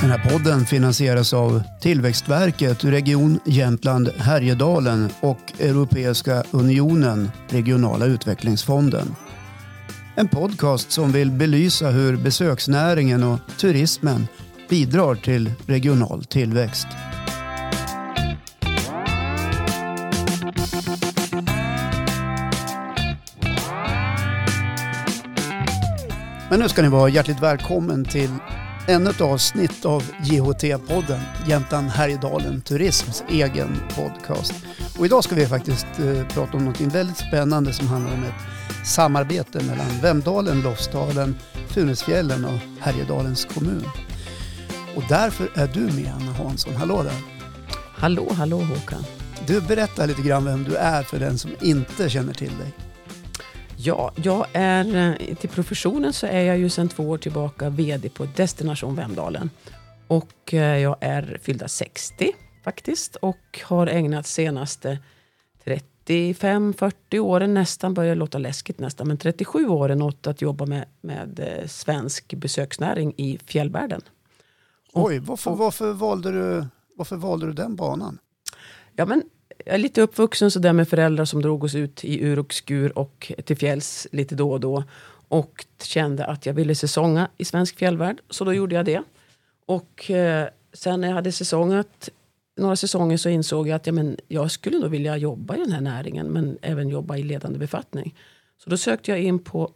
Den här podden finansieras av Tillväxtverket, Region Jämtland Härjedalen och Europeiska unionen, Regionala utvecklingsfonden. En podcast som vill belysa hur besöksnäringen och turismen bidrar till regional tillväxt. Men nu ska ni vara hjärtligt välkommen till ännu ett avsnitt av JHT-podden, Jämtland Härjedalen Turisms egen podcast. Och idag ska vi faktiskt eh, prata om något väldigt spännande som handlar om ett samarbete mellan Vemdalen, Lofsdalen, Funäsfjällen och Härjedalens kommun. Och därför är du med Anna Hansson. Hallå där! Hallå, hallå Håkan. Du berättar lite grann vem du är för den som inte känner till dig. Ja, jag är, eh, till professionen så är jag ju sedan två år tillbaka VD på Destination Vemdalen. Och eh, jag är fyllda 60 faktiskt och har ägnat senaste 35-40 åren nästan, börjar låta läskigt nästan, men 37 åren åt att jobba med, med eh, svensk besöksnäring i fjällvärlden. Oj, varför, varför, valde du, varför valde du den banan? Ja, men jag är lite uppvuxen så där med föräldrar som drog oss ut i ur och skur och till fjälls lite då och då. Och kände att jag ville säsonga i svensk fjällvärld. Så då gjorde jag det. Och eh, sen när jag hade säsongat några säsonger så insåg jag att ja, men jag skulle nog vilja jobba i den här näringen. Men även jobba i ledande befattning. Så då sökte jag in på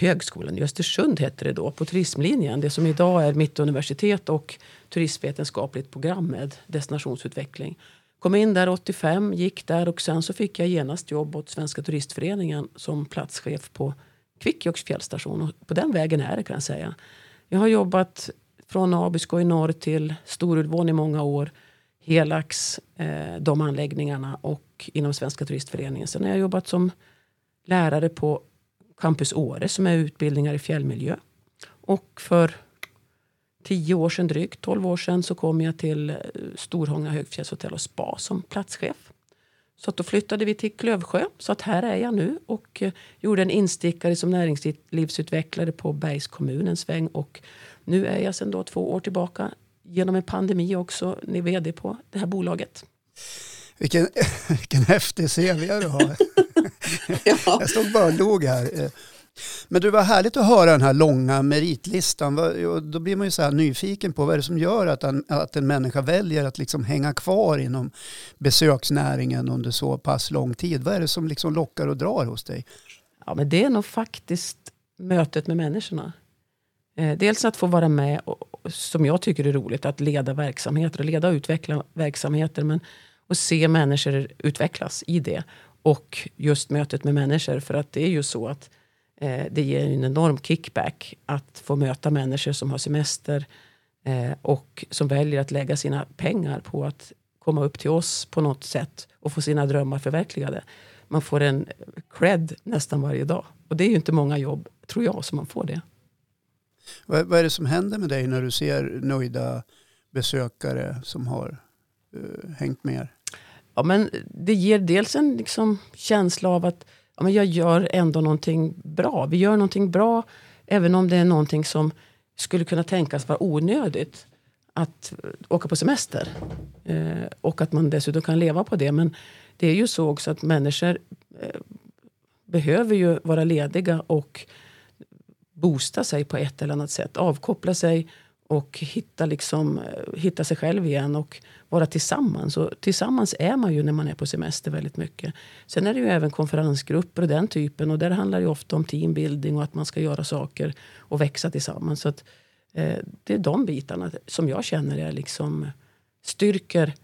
Högskolan i Östersund hette det då, på turismlinjen. Det som idag är Mittuniversitet och turistvetenskapligt program med destinationsutveckling. Kom in där 85, gick där och sen så fick jag genast jobb åt Svenska turistföreningen som platschef på Kvikkjokks fjällstation. Och på den vägen är det kan jag säga. Jag har jobbat från Abisko i norr till Storulvån i många år. Helax, eh, de anläggningarna och inom Svenska turistföreningen. Sen har jag jobbat som lärare på Campus Åre som är utbildningar i fjällmiljö. Och för tio år sedan drygt, 12 år sedan, så kom jag till eh, Storhånga högfjällshotell och spa som platschef. Så att då flyttade vi till Klövsjö, så att här är jag nu och eh, gjorde en instickare som näringslivsutvecklare på Bergs kommunens väng. Och nu är jag sedan då två år tillbaka, genom en pandemi också, ni vd på det här bolaget. Vilken, vilken häftig CV du har. ja. Jag stod bara och log här. Men du, var härligt att höra den här långa meritlistan. Då blir man ju så här nyfiken på vad är det som gör att en, att en människa väljer att liksom hänga kvar inom besöksnäringen under så pass lång tid. Vad är det som liksom lockar och drar hos dig? Ja, men det är nog faktiskt mötet med människorna. Eh, dels att få vara med, och, som jag tycker är roligt, att leda verksamheter och leda och utveckla verksamheter. Men och se människor utvecklas i det. Och just mötet med människor. För att det är ju så att Eh, det ger en enorm kickback att få möta människor som har semester eh, och som väljer att lägga sina pengar på att komma upp till oss på något sätt och få sina drömmar förverkligade. Man får en cred nästan varje dag. Och det är ju inte många jobb, tror jag, som man får det. Vad, vad är det som händer med dig när du ser nöjda besökare som har uh, hängt med er? Ja, men det ger dels en liksom, känsla av att ja, men jag gör ändå någonting bra. Vi gör någonting bra även om det är någonting som skulle kunna tänkas vara onödigt. Att eh, åka på semester. Eh, och att man dessutom kan leva på det. Men det är ju så också att människor eh, behöver ju vara lediga och boosta sig på ett eller annat sätt. Avkoppla sig och hitta, liksom, eh, hitta sig själv igen och vara tillsammans. Och tillsammans är man ju när man är på semester väldigt mycket. Sen är det ju även konferensgrupper och den typen. Och där handlar det ofta om teambuilding och att man ska göra saker och växa tillsammans. Så att, eh, det är de bitarna som jag känner är liksom styrker,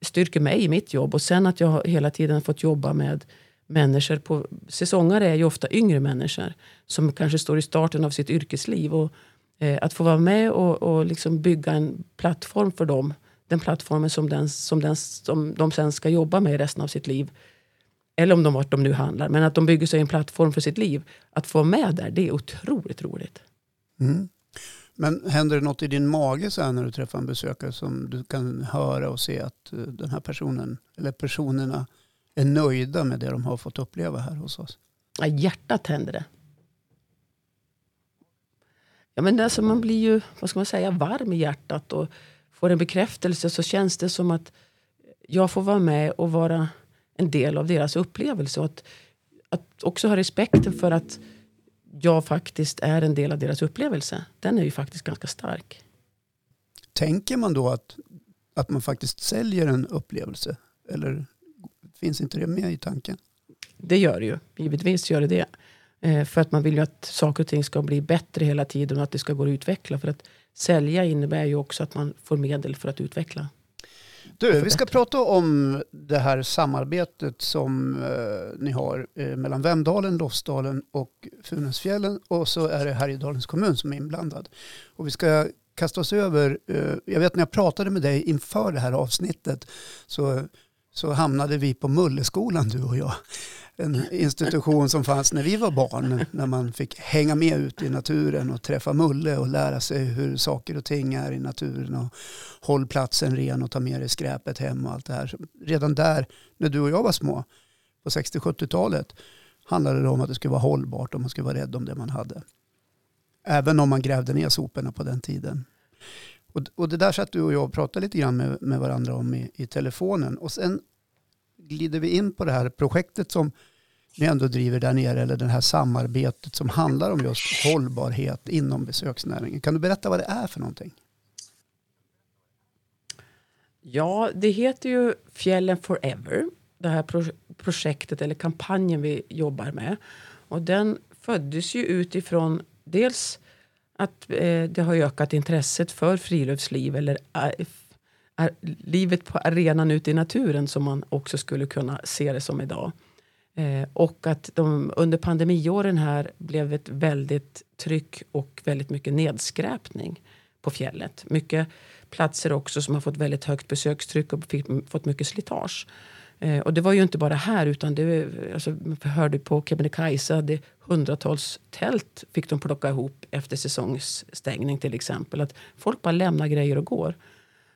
styrker mig i mitt jobb. Och sen att jag hela tiden fått jobba med människor. På, säsongare är ju ofta yngre människor som kanske står i starten av sitt yrkesliv. Och Eh, att få vara med och, och liksom bygga en plattform för dem. Den plattformen som, den, som, den, som de sen ska jobba med resten av sitt liv. Eller om de vart de nu handlar. Men att de bygger sig en plattform för sitt liv. Att få vara med där, det är otroligt roligt. Mm. Men händer det något i din mage så när du träffar en besökare som du kan höra och se att eh, den här personen eller personerna är nöjda med det de har fått uppleva här hos oss? Ja, hjärtat händer det. Ja, men alltså man blir ju vad ska man säga, varm i hjärtat och får en bekräftelse så känns det som att jag får vara med och vara en del av deras upplevelse. Och att, att också ha respekten för att jag faktiskt är en del av deras upplevelse. Den är ju faktiskt ganska stark. Tänker man då att, att man faktiskt säljer en upplevelse? Eller finns inte det med i tanken? Det gör det ju. Givetvis gör det det. Eh, för att man vill ju att saker och ting ska bli bättre hela tiden och att det ska gå att utveckla. För att sälja innebär ju också att man får medel för att utveckla. Du, vi ska prata om det här samarbetet som eh, ni har eh, mellan Vemdalen, Lofsdalen och Funäsfjällen. Och så är det Härjedalens kommun som är inblandad. Och vi ska kasta oss över, eh, jag vet när jag pratade med dig inför det här avsnittet så, så hamnade vi på Mulleskolan du och jag en institution som fanns när vi var barn. När man fick hänga med ut i naturen och träffa Mulle och lära sig hur saker och ting är i naturen. Och håll platsen ren och ta med dig skräpet hem och allt det här. Redan där, när du och jag var små, på 60-70-talet, handlade det om att det skulle vara hållbart och man skulle vara rädd om det man hade. Även om man grävde ner soporna på den tiden. Och, och det där satt du och jag och pratade lite grann med, med varandra om i, i telefonen. Och sen glider vi in på det här projektet som ni ändå driver där nere, eller det här samarbetet som handlar om just hållbarhet inom besöksnäringen. Kan du berätta vad det är för någonting? Ja, det heter ju Fjällen Forever, det här projektet eller kampanjen vi jobbar med. Och den föddes ju utifrån dels att eh, det har ökat intresset för friluftsliv eller eh, livet på arenan ute i naturen som man också skulle kunna se det som idag. Eh, och att de under pandemiåren här blev ett väldigt tryck och väldigt mycket nedskräpning på fjället. Mycket platser också som har fått väldigt högt besökstryck och fick, fått mycket slitage. Eh, och det var ju inte bara här utan det alltså, man hörde på Kebnekaise det hundratals tält fick de plocka ihop efter säsongsstängning till exempel. Att folk bara lämnar grejer och går.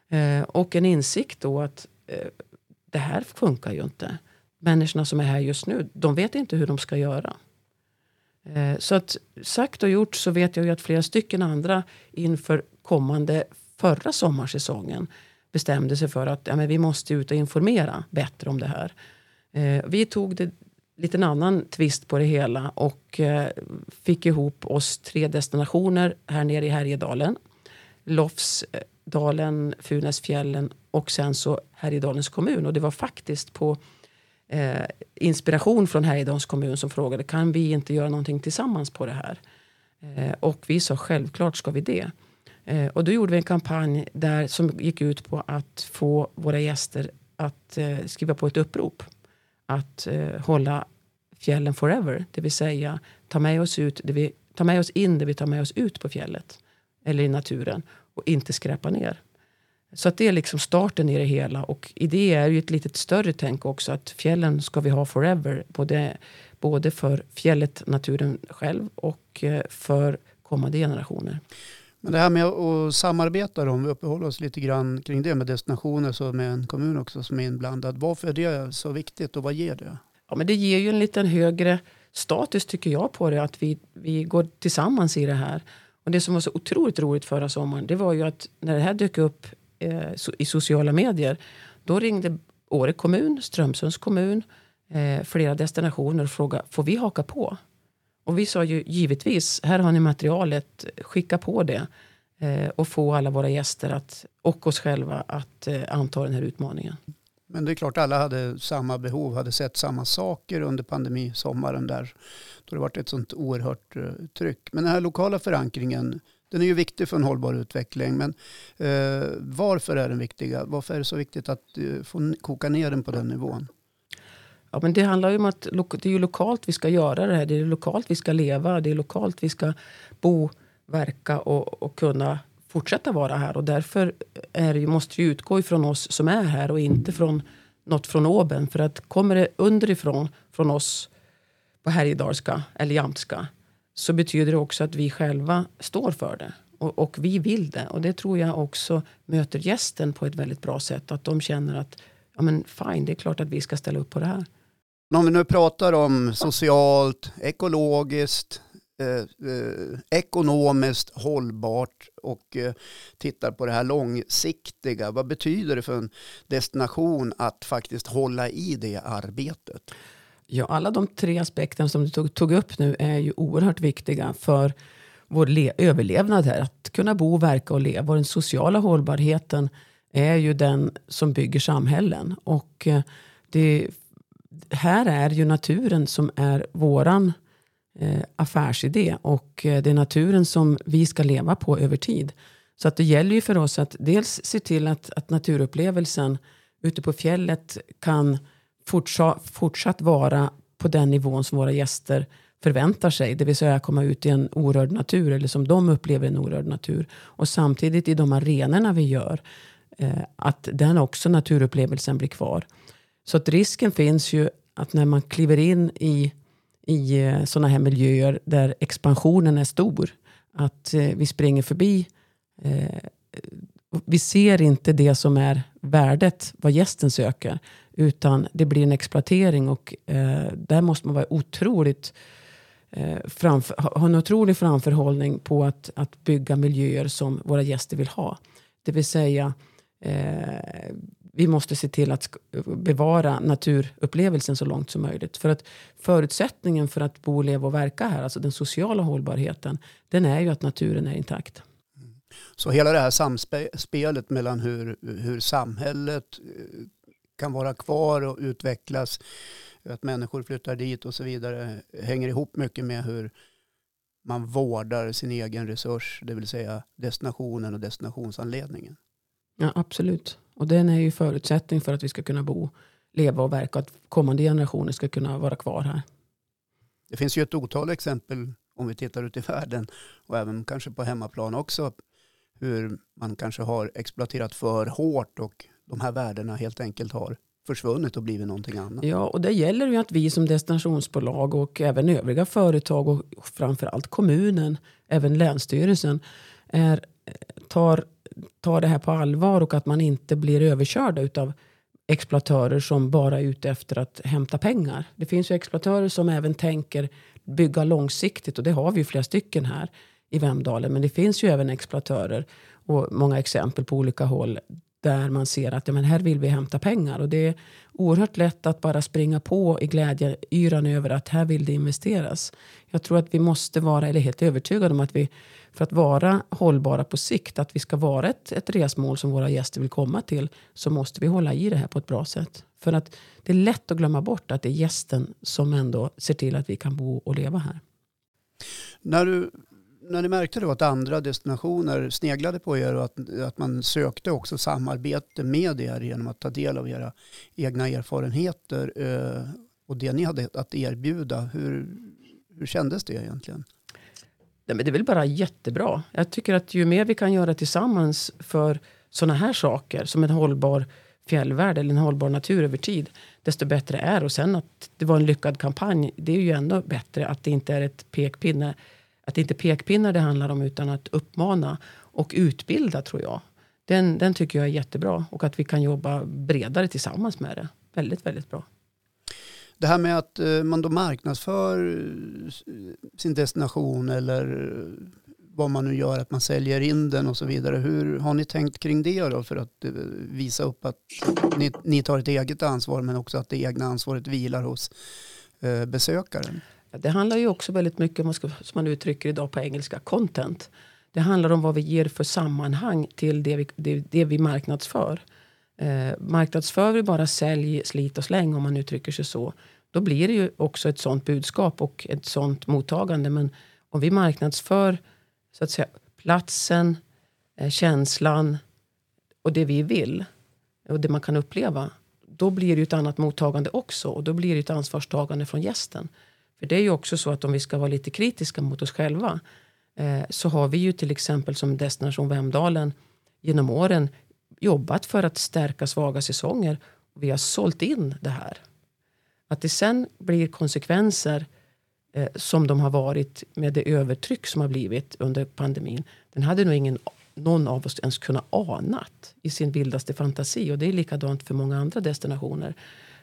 Eh, och en insikt då att eh, det här funkar ju inte. Människorna som är här just nu, de vet inte hur de ska göra. Eh, så att sagt och gjort så vet jag ju att flera stycken andra inför kommande förra sommarsäsongen bestämde sig för att ja, men vi måste ut och informera bättre om det här. Eh, vi tog det lite en annan twist på det hela och eh, fick ihop oss tre destinationer här nere i Härjedalen. Lofs eh, Dalen, Funäsfjällen och sen så Härjedalens kommun. Och det var faktiskt på eh, inspiration från Härjedalens kommun som frågade kan vi inte göra någonting tillsammans på det här. Eh, och vi sa självklart ska vi det. Eh, och då gjorde vi en kampanj där som gick ut på att få våra gäster att eh, skriva på ett upprop. Att eh, hålla fjällen forever, det vill säga ta med oss ut, det vi, ta med oss in det vi tar med oss ut på fjället eller i naturen och inte skräpa ner. Så att det är liksom starten i det hela. Och i det är ju ett lite större tänk också att fjällen ska vi ha forever. Både, både för fjället, naturen själv och eh, för kommande generationer. Men det här med att samarbeta, om vi uppehåller oss lite grann kring det med destinationer så med en kommun också som är inblandad. Varför är det så viktigt och vad ger det? Ja, men det ger ju en liten högre status tycker jag på det. Att vi, vi går tillsammans i det här. Och det som var så otroligt roligt förra sommaren det var ju att när det här dök upp eh, i sociala medier då ringde Åre kommun, Strömsunds kommun, eh, flera destinationer och frågade får vi haka på? Och vi sa ju givetvis, här har ni materialet, skicka på det eh, och få alla våra gäster att, och oss själva att eh, anta den här utmaningen. Men det är klart alla hade samma behov, hade sett samma saker under pandemisommaren där. Då det varit ett sånt oerhört eh, tryck. Men den här lokala förankringen, den är ju viktig för en hållbar utveckling. Men eh, varför är den viktiga? Varför är det så viktigt att eh, få koka ner den på den nivån? Ja, men det handlar ju om att det är ju lokalt vi ska göra det här. Det är lokalt vi ska leva. Det är lokalt vi ska bo, verka och, och kunna fortsätta vara här. Och därför är det, måste vi utgå ifrån oss som är här och inte från något från oben. För att kommer det underifrån från oss på härjedalska eller jamtska så betyder det också att vi själva står för det. Och, och, vi vill det. Och det tror jag också möter gästen på ett väldigt bra sätt. Att de känner att ja men fine, det är klart att vi ska ställa upp på det här. Om vi nu pratar om socialt, ekologiskt, eh, eh, ekonomiskt hållbart och eh, tittar på det här långsiktiga. Vad betyder det för en destination att faktiskt hålla i det arbetet? Ja, alla de tre aspekterna som du tog, tog upp nu är ju oerhört viktiga för vår överlevnad här. Att kunna bo, verka och leva. Och den sociala hållbarheten är ju den som bygger samhällen. Och eh, det, här är ju naturen som är våran eh, affärsidé. Och eh, det är naturen som vi ska leva på över tid. Så att det gäller ju för oss att dels se till att, att naturupplevelsen ute på fjället kan fortsatt, fortsatt vara på den nivån som våra gäster förväntar sig. Det vill säga komma ut i en orörd natur eller som de upplever en orörd natur. Och samtidigt i de arenorna vi gör eh, att den också naturupplevelsen blir kvar. Så att risken finns ju att när man kliver in i, i eh, sådana här miljöer där expansionen är stor att eh, vi springer förbi eh, vi ser inte det som är värdet, vad gästen söker. Utan det blir en exploatering och där måste man vara otroligt framför, ha en otrolig framförhållning på att, att bygga miljöer som våra gäster vill ha. Det vill säga, eh, vi måste se till att bevara naturupplevelsen så långt som möjligt. För att förutsättningen för att bo, leva och verka här, alltså den sociala hållbarheten, den är ju att naturen är intakt. Så hela det här samspelet mellan hur, hur samhället eh, kan vara kvar och utvecklas, att människor flyttar dit och så vidare, hänger ihop mycket med hur man vårdar sin egen resurs, det vill säga destinationen och destinationsanledningen. Ja, absolut. Och den är ju förutsättning för att vi ska kunna bo, leva och verka, att kommande generationer ska kunna vara kvar här. Det finns ju ett otal exempel om vi tittar ut i världen och även kanske på hemmaplan också hur man kanske har exploaterat för hårt och de här värdena helt enkelt har försvunnit och blivit någonting annat. Ja, och det gäller ju att vi som destinationsbolag och även övriga företag och framförallt kommunen, även Länsstyrelsen, är, tar, tar det här på allvar och att man inte blir överkörda av exploatörer som bara är ute efter att hämta pengar. Det finns ju exploatörer som även tänker bygga långsiktigt och det har vi ju flera stycken här i Vemdalen. Men det finns ju även exploatörer och många exempel på olika håll där man ser att ja, men här vill vi hämta pengar. Och det är oerhört lätt att bara springa på i glädjeyran över att här vill det investeras. Jag tror att vi måste vara, eller helt övertygade om att vi för att vara hållbara på sikt, att vi ska vara ett, ett resmål som våra gäster vill komma till, så måste vi hålla i det här på ett bra sätt. För att det är lätt att glömma bort att det är gästen som ändå ser till att vi kan bo och leva här. När du när ni märkte då att andra destinationer sneglade på er och att, att man sökte också samarbete med er genom att ta del av era egna erfarenheter eh, och det ni hade att erbjuda, hur, hur kändes det egentligen? Det är väl bara jättebra. Jag tycker att ju mer vi kan göra tillsammans för sådana här saker som en hållbar fjällvärld eller en hållbar natur över tid, desto bättre är Och sen att det var en lyckad kampanj, det är ju ändå bättre att det inte är ett pekpinne att det inte är pekpinnar det handlar om utan att uppmana och utbilda tror jag. Den, den tycker jag är jättebra och att vi kan jobba bredare tillsammans med det. Väldigt, väldigt bra. Det här med att eh, man då marknadsför eh, sin destination eller eh, vad man nu gör, att man säljer in den och så vidare. Hur har ni tänkt kring det då för att visa upp att ni, ni tar ett eget ansvar men också att det egna ansvaret vilar hos besökaren? Det handlar ju också väldigt mycket om, som man uttrycker idag på engelska, content. Det handlar om vad vi ger för sammanhang till det vi, det, det vi marknadsför. Eh, marknadsför vi bara sälj, slit och släng om man uttrycker sig så. Då blir det ju också ett sånt budskap och ett sånt mottagande. Men om vi marknadsför så att säga, platsen, eh, känslan och det vi vill och det man kan uppleva. Då blir det ett annat mottagande också och då blir det ett ansvarstagande från gästen. För det är ju också så att om vi ska vara lite kritiska mot oss själva eh, så har vi ju till exempel som Destination Vemdalen genom åren jobbat för att stärka svaga säsonger. Vi har sålt in det här. Att det sen blir konsekvenser eh, som de har varit med det övertryck som har blivit under pandemin. Den hade nog ingen någon av oss ens kunnat anat i sin vildaste fantasi. Och det är likadant för många andra destinationer.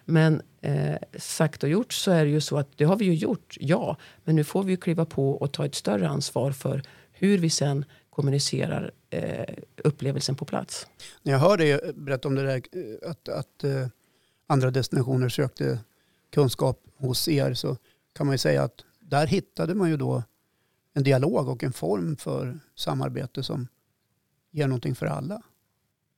Men eh, sagt och gjort så är det ju så att det har vi ju gjort, ja. Men nu får vi ju kliva på och ta ett större ansvar för hur vi sen kommunicerar Eh, upplevelsen på plats. När jag hör dig eh, berätta om det där eh, att, att andra destinationer sökte kunskap hos er så kan man ju säga att där hittade man ju då en dialog och en form för samarbete som ger någonting för alla.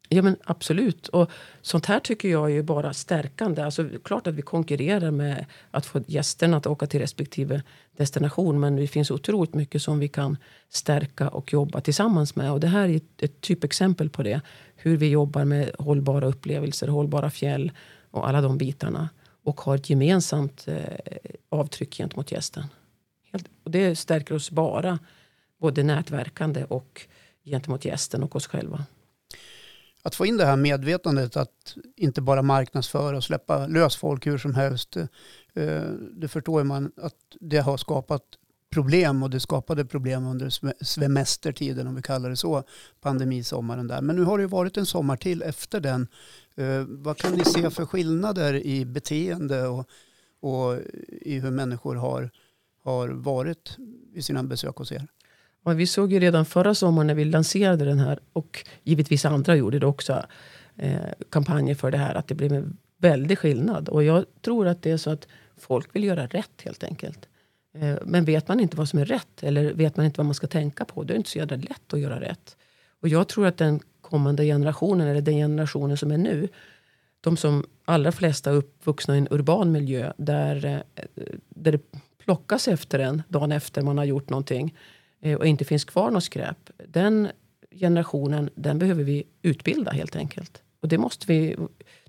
Ja men absolut. Och sånt här tycker jag är bara stärkande. Alltså, klart att vi konkurrerar med att få gästerna att åka till respektive destination. Men det finns otroligt mycket som vi kan stärka och jobba tillsammans med. Och det här är ett, ett typexempel på det. Hur vi jobbar med hållbara upplevelser, hållbara fjäll och alla de bitarna. Och har ett gemensamt eh, avtryck gentemot gästen. Helt, och det stärker oss bara. Både nätverkande och gentemot gästen och oss själva att få in det här medvetandet att inte bara marknadsföra och släppa lös folk hur som helst. Eh, det förstår man att det har skapat problem och det skapade problem under semestertiden om vi kallar det så, pandemisommaren där. Men nu har det ju varit en sommar till efter den. Eh, vad kan ni se för skillnader i beteende och, och i hur människor har, har varit vid sina besök hos er? Och vi såg ju redan förra sommaren när vi lanserade den här och givetvis andra gjorde det också eh, kampanjer för det här att det blev en väldig skillnad. Och jag tror att det är så att folk vill göra rätt helt enkelt. Eh, men vet man inte vad som är rätt eller vet man inte vad man ska tänka på då är det inte så jävla lätt att göra rätt. Och jag tror att den kommande generationen eller den generationen som är nu de som allra flesta är uppvuxna i en urban miljö där, eh, där det plockas efter en dagen efter man har gjort någonting och inte finns kvar något skräp. Den generationen den behöver vi utbilda helt enkelt. Och det måste, vi,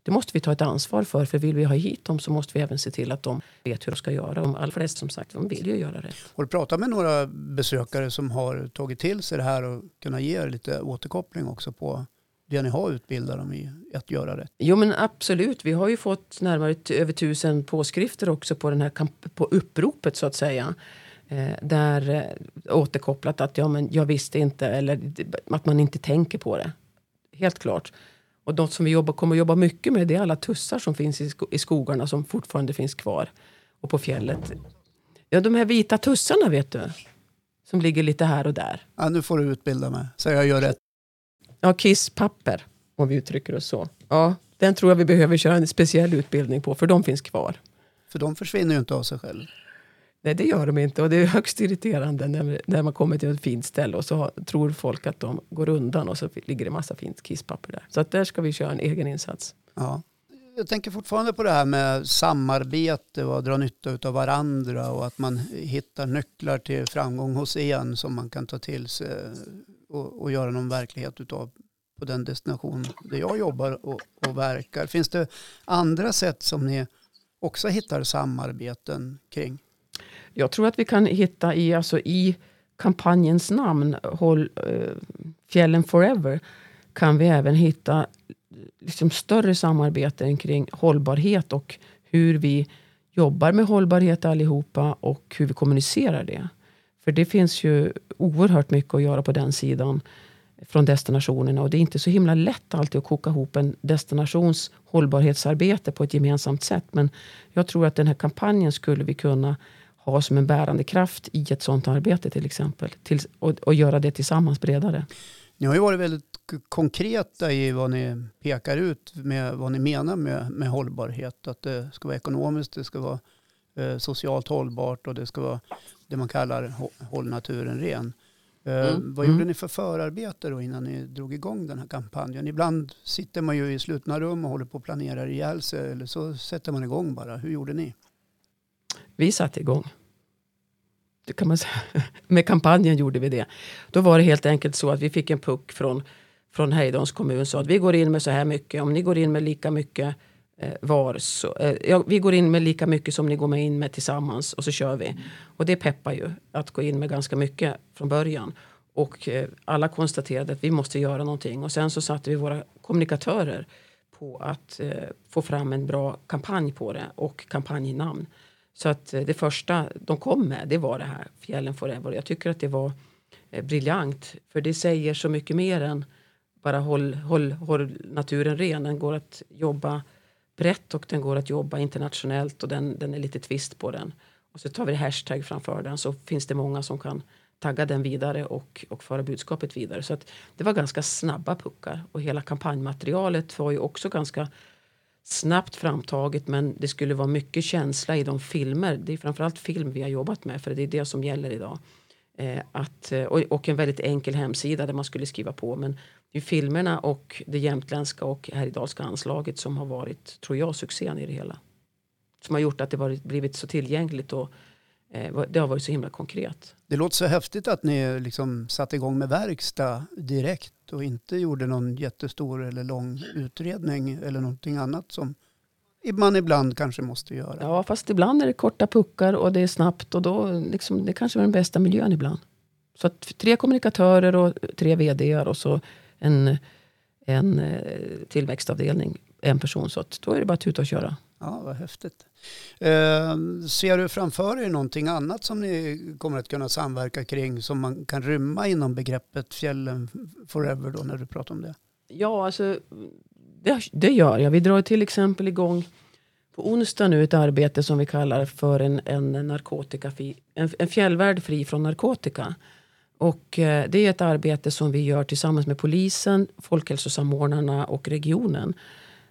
det måste vi ta ett ansvar för. För vill vi ha hit dem så måste vi även se till att de vet hur de ska göra. De allra flesta som sagt, de vill ju göra rätt. Har du pratat med några besökare som har tagit till sig det här och kunnat ge lite återkoppling också på det ni har utbildat dem i att göra rätt? Jo men absolut. Vi har ju fått närmare över tusen påskrifter också på, den här på uppropet så att säga. Eh, där eh, återkopplat att ja, men jag visste inte eller att man inte tänker på det. Helt klart. Och något som vi jobbar, kommer att jobba mycket med det är alla tussar som finns i, sko i skogarna som fortfarande finns kvar. Och på fjället. Ja, de här vita tussarna vet du. Som ligger lite här och där. Ja, nu får du utbilda mig så jag gör rätt. Ja, kisspapper om vi uttrycker oss så. Ja, den tror jag vi behöver köra en speciell utbildning på för de finns kvar. För de försvinner ju inte av sig själv. Nej, det gör de inte. Och det är högst irriterande när, när man kommer till ett fint ställe och så tror folk att de går undan och så ligger det massa fint kisspapper där. Så att där ska vi köra en egen insats. Ja. Jag tänker fortfarande på det här med samarbete och att dra nytta av varandra och att man hittar nycklar till framgång hos en som man kan ta till sig och, och göra någon verklighet utav på den destination där jag jobbar och, och verkar. Finns det andra sätt som ni också hittar samarbeten kring? Jag tror att vi kan hitta i, alltså i kampanjens namn, Håll eh, fjällen forever, kan vi även hitta liksom större samarbeten kring hållbarhet och hur vi jobbar med hållbarhet allihopa och hur vi kommunicerar det. För det finns ju oerhört mycket att göra på den sidan från destinationerna och det är inte så himla lätt alltid att koka ihop en destinations hållbarhetsarbete på ett gemensamt sätt. Men jag tror att den här kampanjen skulle vi kunna ha som en bärande kraft i ett sådant arbete till exempel. Till, och, och göra det tillsammans bredare. Ni har ju varit väldigt konkreta i vad ni pekar ut med vad ni menar med, med hållbarhet. Att det ska vara ekonomiskt, det ska vara eh, socialt hållbart och det ska vara det man kallar håll naturen ren. Eh, mm. Vad gjorde mm. ni för förarbete då innan ni drog igång den här kampanjen? Ibland sitter man ju i slutna rum och håller på att planera ihjäl sig eller så sätter man igång bara. Hur gjorde ni? Vi satte igång. Kan man säga. Med kampanjen gjorde vi det. Då var det helt enkelt så att vi fick en puck från, från Hejdons kommun. Så att vi går in med så här mycket. Om ni går in med lika mycket eh, var så, eh, ja, vi går in med lika mycket som ni går med in med tillsammans och så kör vi. Och det peppar ju att gå in med ganska mycket från början. Och eh, alla konstaterade att vi måste göra någonting. Och sen så satte vi våra kommunikatörer på att eh, få fram en bra kampanj på det och kampanjnamn. Så att eh, det första de kom med det var det här Fjällen Forever. Jag tycker att det var eh, briljant. För det säger så mycket mer än bara håll, håll, håll naturen ren. Den går att jobba brett och den går att jobba internationellt och den, den är lite twist på den. Och så tar vi hashtag framför den så finns det många som kan tagga den vidare och, och föra budskapet vidare. Så att det var ganska snabba puckar och hela kampanjmaterialet var ju också ganska snabbt framtaget men det skulle vara mycket känsla i de filmer. Det är framförallt film vi har jobbat med för det är det som gäller idag. Eh, att, eh, och, och, en väldigt enkel hemsida där man skulle skriva på. Men det är filmerna och det jämtländska och härjedalska anslaget som har varit, tror jag, succén i det hela. Som har gjort att det varit, blivit så tillgängligt och eh, det har varit så himla konkret. Det låter så häftigt att ni liksom satte igång med verkstad direkt och inte gjorde någon jättestor eller lång utredning eller någonting annat som man ibland kanske måste göra. Ja, fast ibland är det korta puckar och det är snabbt och då liksom, det kanske var den bästa miljön ibland. Så att tre kommunikatörer och tre vd och så en, en eh, tillväxtavdelning, en person. Så att då är det bara att tuta och köra. Ja, vad häftigt. Eh, ser du framför dig någonting annat som ni kommer att kunna samverka kring som man kan rymma inom begreppet fjällen forever då när du pratar om det? Ja, alltså det, det gör jag. Vi drar till exempel igång på onsdag nu ett arbete som vi kallar för en, en, narkotikafri, en, en fjällvärld fri från narkotika. Och eh, det är ett arbete som vi gör tillsammans med polisen, folkhälsosamordnarna och regionen.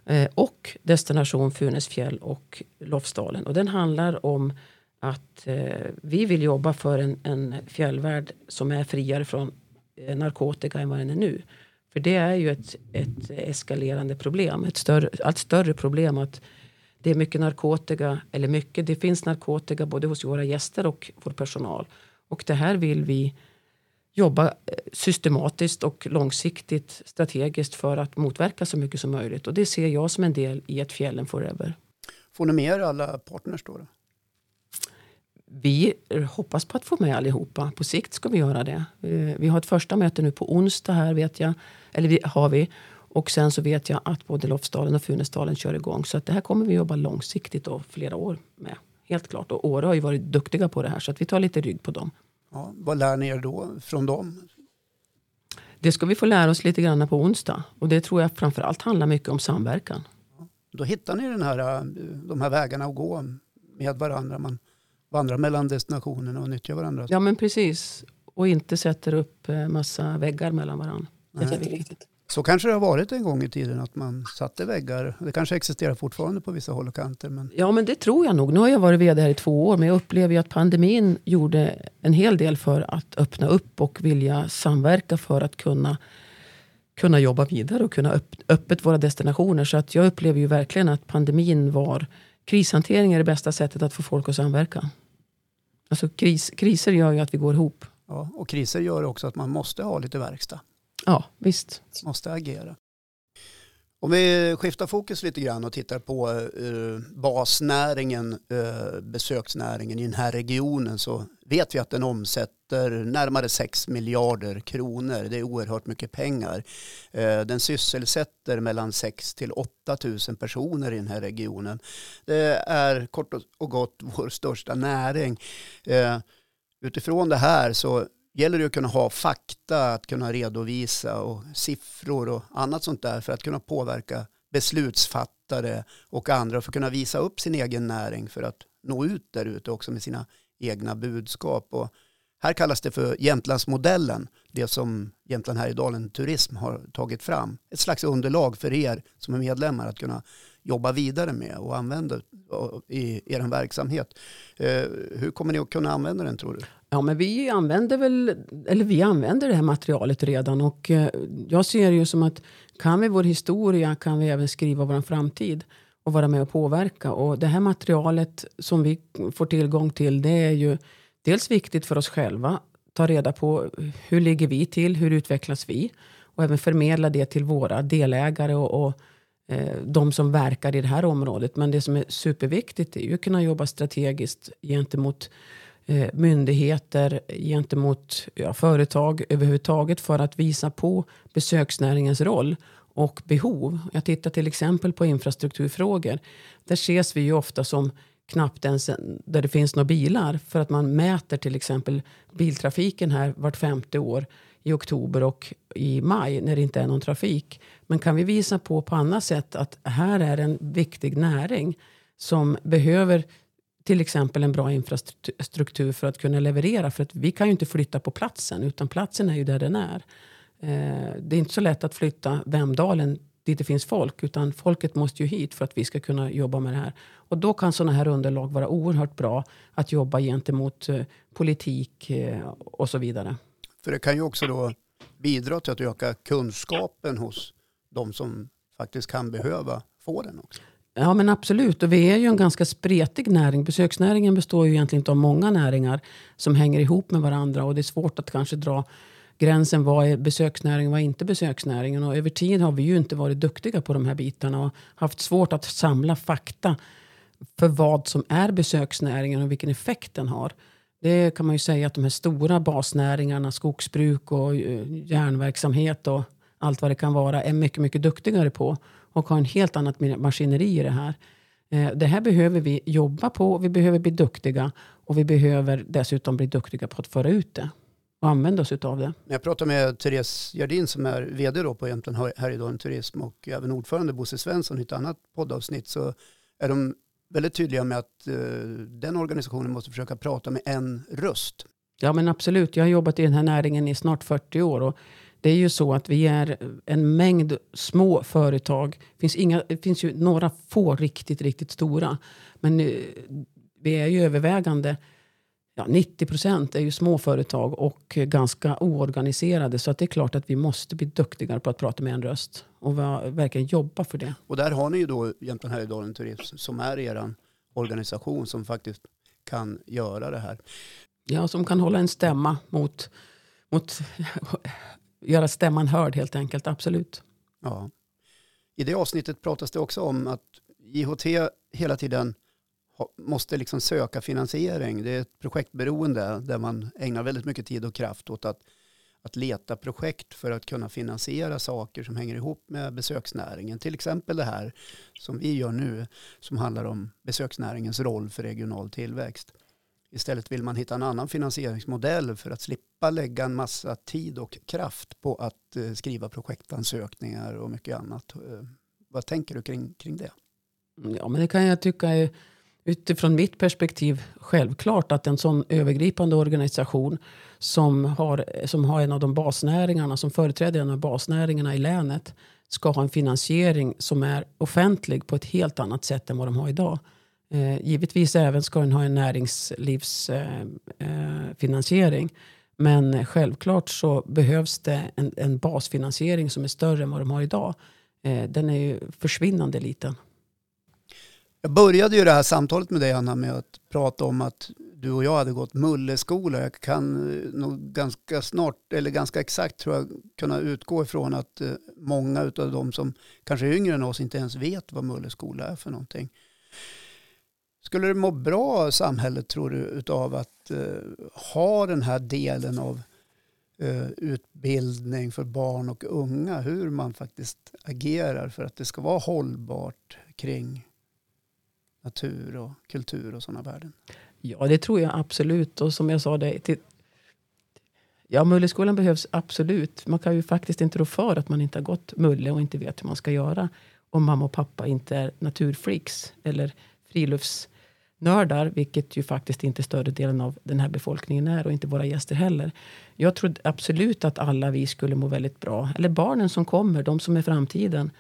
Eh, och Destination Funäsfjäll och Lofsdalen. Och den handlar om att eh, vi vill jobba för en, en fjällvärld som är friare från eh, narkotika än vad den är nu. För det är ju ett, ett eskalerande problem. Ett större, allt större problem att det är mycket narkotika, eller mycket, det finns narkotika både hos våra gäster och vår personal. Och det här vill vi jobba eh, systematiskt och långsiktigt strategiskt för att motverka så mycket som möjligt. Och det ser jag som en del i ett fjällen forever. Får ni med er alla partners då? Vi hoppas på att få med allihopa. På sikt ska vi göra det. Eh, vi har ett första möte nu på onsdag här vet jag. Eller har vi. Och sen så vet jag att både Lofsdalen och Funäsdalen kör igång. Så att det här kommer vi jobba långsiktigt och flera år med. Helt klart. Och Åre har ju varit duktiga på det här så att vi tar lite rygg på dem. Ja, vad lär ni er då från dem? Det ska vi få lära oss lite grann på onsdag. Och det tror jag framförallt handlar mycket om samverkan. Ja, då hittar ni den här, de här vägarna att gå med varandra. Man vandrar mellan destinationerna och nyttjar varandra. Ja men precis. Och inte sätter upp eh, massa väggar mellan varandra. Det är viktigt. Så kanske det har varit en gång i tiden att man satte väggar. Det kanske existerar fortfarande på vissa håll och kanter. Men... Ja, men det tror jag nog. Nu har jag varit vd här i två år, men jag upplever ju att pandemin gjorde en hel del för att öppna upp och vilja samverka för att kunna kunna jobba vidare och kunna öpp, öppet våra destinationer. Så att jag upplever ju verkligen att pandemin var krishantering är det bästa sättet att få folk att samverka. Alltså kris, kriser gör ju att vi går ihop. Ja, och kriser gör också att man måste ha lite verkstad. Ja, visst. Måste agera. Om vi skiftar fokus lite grann och tittar på uh, basnäringen, uh, besöksnäringen i den här regionen så vet vi att den omsätter närmare 6 miljarder kronor. Det är oerhört mycket pengar. Uh, den sysselsätter mellan 6 till 8 000 personer i den här regionen. Det är kort och gott vår största näring. Utifrån det här så gäller det att kunna ha fakta, att kunna redovisa och siffror och annat sånt där för att kunna påverka beslutsfattare och andra för att kunna visa upp sin egen näring för att nå ut där ute också med sina egna budskap. Och här kallas det för Jämtlandsmodellen, det som Jämtland Härjedalen Turism har tagit fram. Ett slags underlag för er som är medlemmar att kunna jobba vidare med och använda i er verksamhet. Eh, hur kommer ni att kunna använda den tror du? Ja, men vi använder väl, eller vi använder det här materialet redan och eh, jag ser det ju som att kan vi vår historia kan vi även skriva vår framtid och vara med och påverka. Och det här materialet som vi får tillgång till det är ju dels viktigt för oss själva. Ta reda på hur ligger vi till, hur utvecklas vi? Och även förmedla det till våra delägare och, och Eh, de som verkar i det här området. Men det som är superviktigt är ju att kunna jobba strategiskt gentemot eh, myndigheter, gentemot ja, företag överhuvudtaget för att visa på besöksnäringens roll och behov. Jag tittar till exempel på infrastrukturfrågor. Där ses vi ju ofta som knappt ens där det finns några bilar. För att man mäter till exempel biltrafiken här vart femte år i oktober och i maj när det inte är någon trafik. Men kan vi visa på på annat sätt att här är en viktig näring som behöver till exempel en bra infrastruktur för att kunna leverera. För att vi kan ju inte flytta på platsen utan platsen är ju där den är. Eh, det är inte så lätt att flytta Vemdalen dit det finns folk. Utan folket måste ju hit för att vi ska kunna jobba med det här. Och då kan sådana här underlag vara oerhört bra att jobba gentemot eh, politik eh, och så vidare. För det kan ju också då bidra till att öka kunskapen hos de som faktiskt kan behöva få den också. Ja men absolut. Och vi är ju en ganska spretig näring. Besöksnäringen består ju egentligen inte av många näringar som hänger ihop med varandra. Och det är svårt att kanske dra gränsen. Vad är besöksnäringen och vad är inte besöksnäringen? Och över tid har vi ju inte varit duktiga på de här bitarna. Och haft svårt att samla fakta för vad som är besöksnäringen och vilken effekt den har. Det kan man ju säga att de här stora basnäringarna, skogsbruk och eh, järnverksamhet och allt vad det kan vara, är mycket, mycket duktigare på och har en helt annat maskineri i det här. Eh, det här behöver vi jobba på, vi behöver bli duktiga och vi behöver dessutom bli duktiga på att föra ut det och använda oss av det. Jag pratade med Therese Gerdin som är vd då på Jämtland Härjedalen Turism och även ordförande Bosse Svensson i ett annat poddavsnitt så är de väldigt tydliga med att eh, den organisationen måste försöka prata med en röst. Ja men absolut, jag har jobbat i den här näringen i snart 40 år och det är ju så att vi är en mängd små företag. Det finns, inga, det finns ju några få riktigt, riktigt stora. Men eh, vi är ju övervägande ja, 90 procent är ju småföretag och ganska oorganiserade. Så att det är klart att vi måste bli duktigare på att prata med en röst och verkligen jobba för det. Och där har ni ju då Jämtland Härjedalen Turism som är er organisation som faktiskt kan göra det här. Ja, som kan hålla en stämma mot, mot göra stämman hörd helt enkelt, absolut. Ja. I det avsnittet pratas det också om att JHT hela tiden måste liksom söka finansiering. Det är ett projektberoende där man ägnar väldigt mycket tid och kraft åt att, att leta projekt för att kunna finansiera saker som hänger ihop med besöksnäringen. Till exempel det här som vi gör nu som handlar om besöksnäringens roll för regional tillväxt. Istället vill man hitta en annan finansieringsmodell för att slippa lägga en massa tid och kraft på att eh, skriva projektansökningar och mycket annat. Eh, vad tänker du kring, kring det? Ja, men det kan jag tycka är utifrån mitt perspektiv självklart att en sån övergripande organisation som har, som har en av de basnäringarna, som företräder en av basnäringarna i länet ska ha en finansiering som är offentlig på ett helt annat sätt än vad de har idag. Eh, givetvis även ska den ha en näringslivsfinansiering. Eh, eh men självklart så behövs det en, en basfinansiering som är större än vad de har idag. Eh, den är ju försvinnande liten. Jag började ju det här samtalet med dig Anna med att prata om att du och jag hade gått mulleskola. Jag kan eh, nog ganska snart, eller ganska exakt tror jag, kunna utgå ifrån att eh, många av de som kanske är yngre än oss inte ens vet vad mulleskola är för någonting. Skulle det må bra samhället tror du utav att uh, ha den här delen av uh, utbildning för barn och unga, hur man faktiskt agerar för att det ska vara hållbart kring natur och kultur och sådana värden? Ja, det tror jag absolut. Och som jag sa, det, till, ja, Mulleskolan behövs absolut. Man kan ju faktiskt inte rå för att man inte har gått Mulle och inte vet hur man ska göra. Om mamma och pappa inte är naturfreaks eller friluftsnördar, vilket ju faktiskt inte större delen av den här befolkningen är och inte våra gäster heller. Jag tror absolut att alla vi skulle må väldigt bra, eller barnen som kommer, de som är framtiden,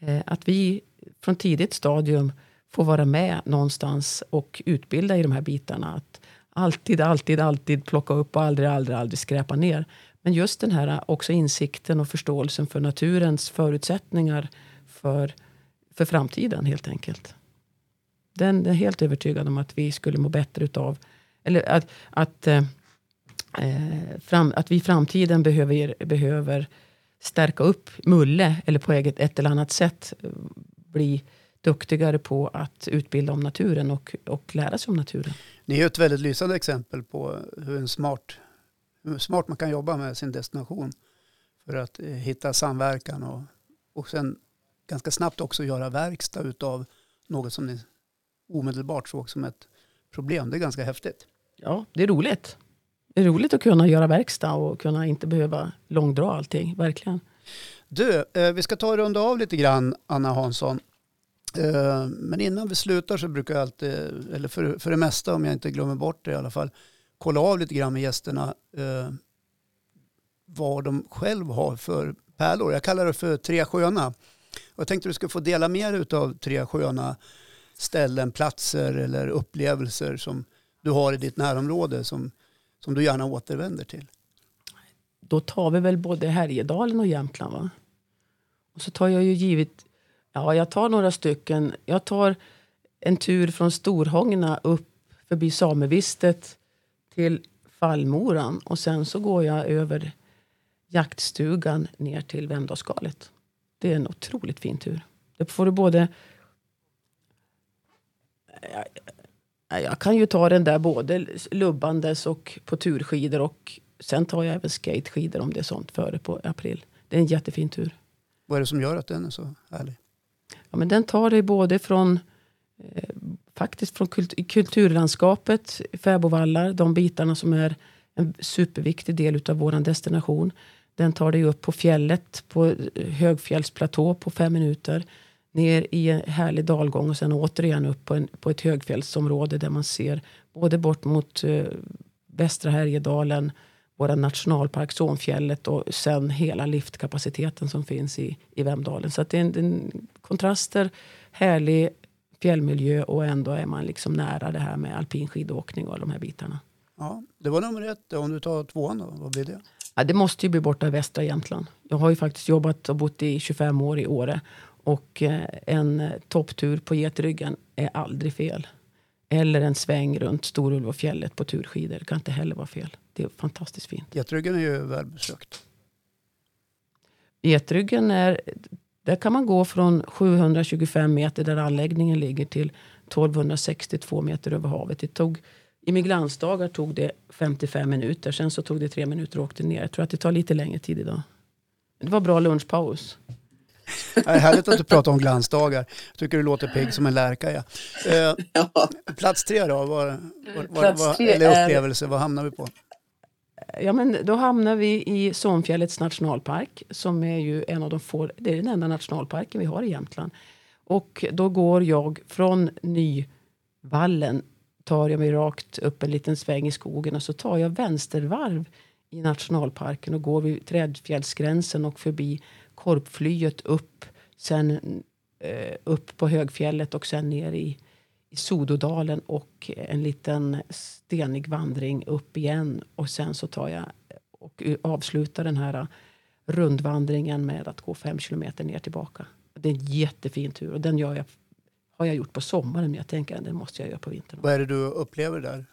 eh, att vi från tidigt stadium få vara med någonstans och utbilda i de här bitarna. Att alltid, alltid, alltid plocka upp och aldrig, aldrig, aldrig skräpa ner. Men just den här eh, också insikten och förståelsen för naturens förutsättningar för, för framtiden helt enkelt. Den är helt övertygad om att vi skulle må bättre utav, eller att, att, eh, eh fram, att vi i framtiden behöver, behöver stärka upp Mulle eller på ett eller annat sätt eh, bli duktigare på att utbilda om naturen och, och lära sig om naturen. Ni är ett väldigt lysande exempel på hur, en smart, hur smart man kan jobba med sin destination för att eh, hitta samverkan och, och sen ganska snabbt också göra verkstad av något som ni omedelbart såg som ett problem. Det är ganska häftigt. Ja, det är roligt. Det är roligt att kunna göra verkstad och kunna inte behöva långdra allting, verkligen. Du, eh, vi ska ta och runda av lite grann, Anna Hansson. Eh, men innan vi slutar så brukar jag alltid, eller för, för det mesta om jag inte glömmer bort det i alla fall, kolla av lite grann med gästerna eh, vad de själv har för pärlor. Jag kallar det för tre sköna. Och jag tänkte att du ska få dela med dig av tre sköna ställen, platser eller upplevelser som du har i ditt närområde som, som du gärna återvänder till. Då tar vi väl både Härjedalen och Jämtland va? Och så tar jag ju givet, ja jag tar några stycken. Jag tar en tur från Storhångna upp förbi Samevistet till Fallmoran och sen så går jag över jaktstugan ner till Vemdalsskalet. Det är en otroligt fin tur. Det får du både... Jag, jag kan ju ta den där både lubbandes och på turskidor och sen tar jag även skateskidor om det är sånt före på april. Det är en jättefin tur. Vad är det som gör att den är så härlig? Ja, men den tar dig både från eh, faktiskt från kult kulturlandskapet, fäbodvallar, de bitarna som är en superviktig del av vår destination. Den tar dig upp på fjället, på eh, högfjällsplatå på fem minuter. Ner i en härlig dalgång och sen återigen upp på, en, på ett högfjällsområde där man ser både bort mot eh, västra Härjedalen, vår nationalpark, Sonfjället och sen hela liftkapaciteten som finns i, i Vemdalen. Så det är en, en kontraster, härlig fjällmiljö och ändå är man liksom nära det här med alpin skidåkning och de här bitarna. Ja, det var nummer ett. Om du tar tvåan då, vad blir det? Ja, det måste ju bli borta i västra Jämtland. Jag har ju faktiskt jobbat och bott i 25 år i Åre. Och eh, en topptur på Getryggen är aldrig fel. Eller en sväng runt Storulvåfjället på turskidor. Det kan inte heller vara fel. Det är fantastiskt fint. Getryggen är ju välbesökt. Getryggen är, där kan man gå från 725 meter där anläggningen ligger till 1262 meter över havet. Det tog, I min glansdagar tog det 55 minuter. Sen så tog det tre minuter och åkte ner. Jag tror att det tar lite längre tid idag. Det var bra lunchpaus. Det är härligt att du pratar om glansdagar. Jag tycker du låter pigg som en lärka. Ja. Eh, Ja. plats tre då, var, var, var, Plats tre eller är- upplevelse, vad hamnar vi på? Ja, men då hamnar vi i Sonfjällets nationalpark som är ju en av de få, det är den enda nationalparken vi har i Jämtland. Och då går jag från Nyvallen, tar jag mig rakt upp en liten sväng i skogen och så tar jag vänstervarv i nationalparken och går vid Trädfjällsgränsen och förbi Korpflyet upp, sen eh, upp på högfjället och sen ner i, i Sododalen och en liten stenig vandring upp igen. Och sen så tar jag och avslutar den här rundvandringen med att gå fem kilometer ner tillbaka. Det är en jättefin tur och den gör jag, har jag gjort på sommaren men jag tänker att den måste jag göra på vintern. Vad är det du upplever där?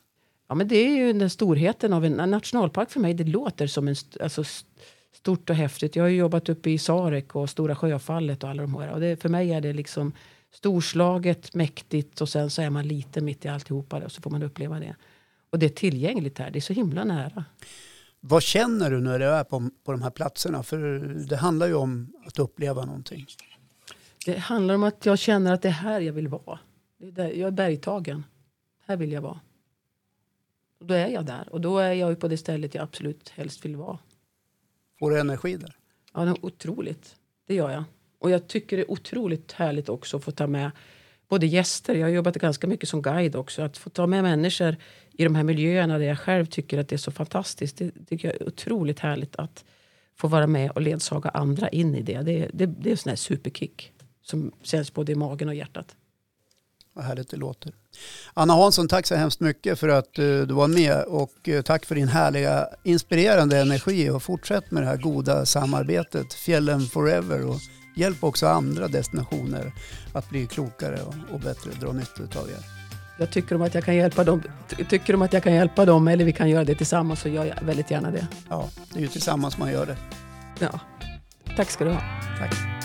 Ja, men det är ju den storheten av en, en nationalpark för mig. Det låter som en alltså, st- stort och häftigt. Jag har jobbat uppe i Sarek och Stora Sjöfallet och alla de här. Och det, för mig är det liksom storslaget, mäktigt och sen så är man lite mitt i alltihopa och så får man uppleva det. Och det är tillgängligt här. Det är så himla nära. Vad känner du när du är på, på de här platserna? För det handlar ju om att uppleva någonting. Det handlar om att jag känner att det är här jag vill vara. Är där, jag är bergtagen. Här vill jag vara. Och då är jag där. Och då är jag ju på det stället jag absolut helst vill vara. Får du energi där? Ja, det är otroligt. Det gör jag. Och jag tycker det är otroligt härligt också att få ta med både gäster. Jag har jobbat ganska mycket som guide också. Att få ta med människor i de här miljöerna där jag själv tycker att det är så fantastiskt. Det tycker jag är otroligt härligt att få vara med och ledsaga andra in i det. Det, det, det är en sån här superkick som känns både i magen och hjärtat. Vad härligt det låter. Anna Hansson, tack så hemskt mycket för att eh, du var med och eh, tack för din härliga inspirerande energi och fortsätt med det här goda samarbetet Fjällen Forever och hjälp också andra destinationer att bli klokare och, bättre dra nytta av er. Jag tycker om att jag kan hjälpa dem. ty- Tycker de att jag kan hjälpa dem eller vi kan göra det tillsammans så gör jag väldigt gärna det. Ja, det är ju tillsammans man gör det. Ja. Tack ska du ha. Tack.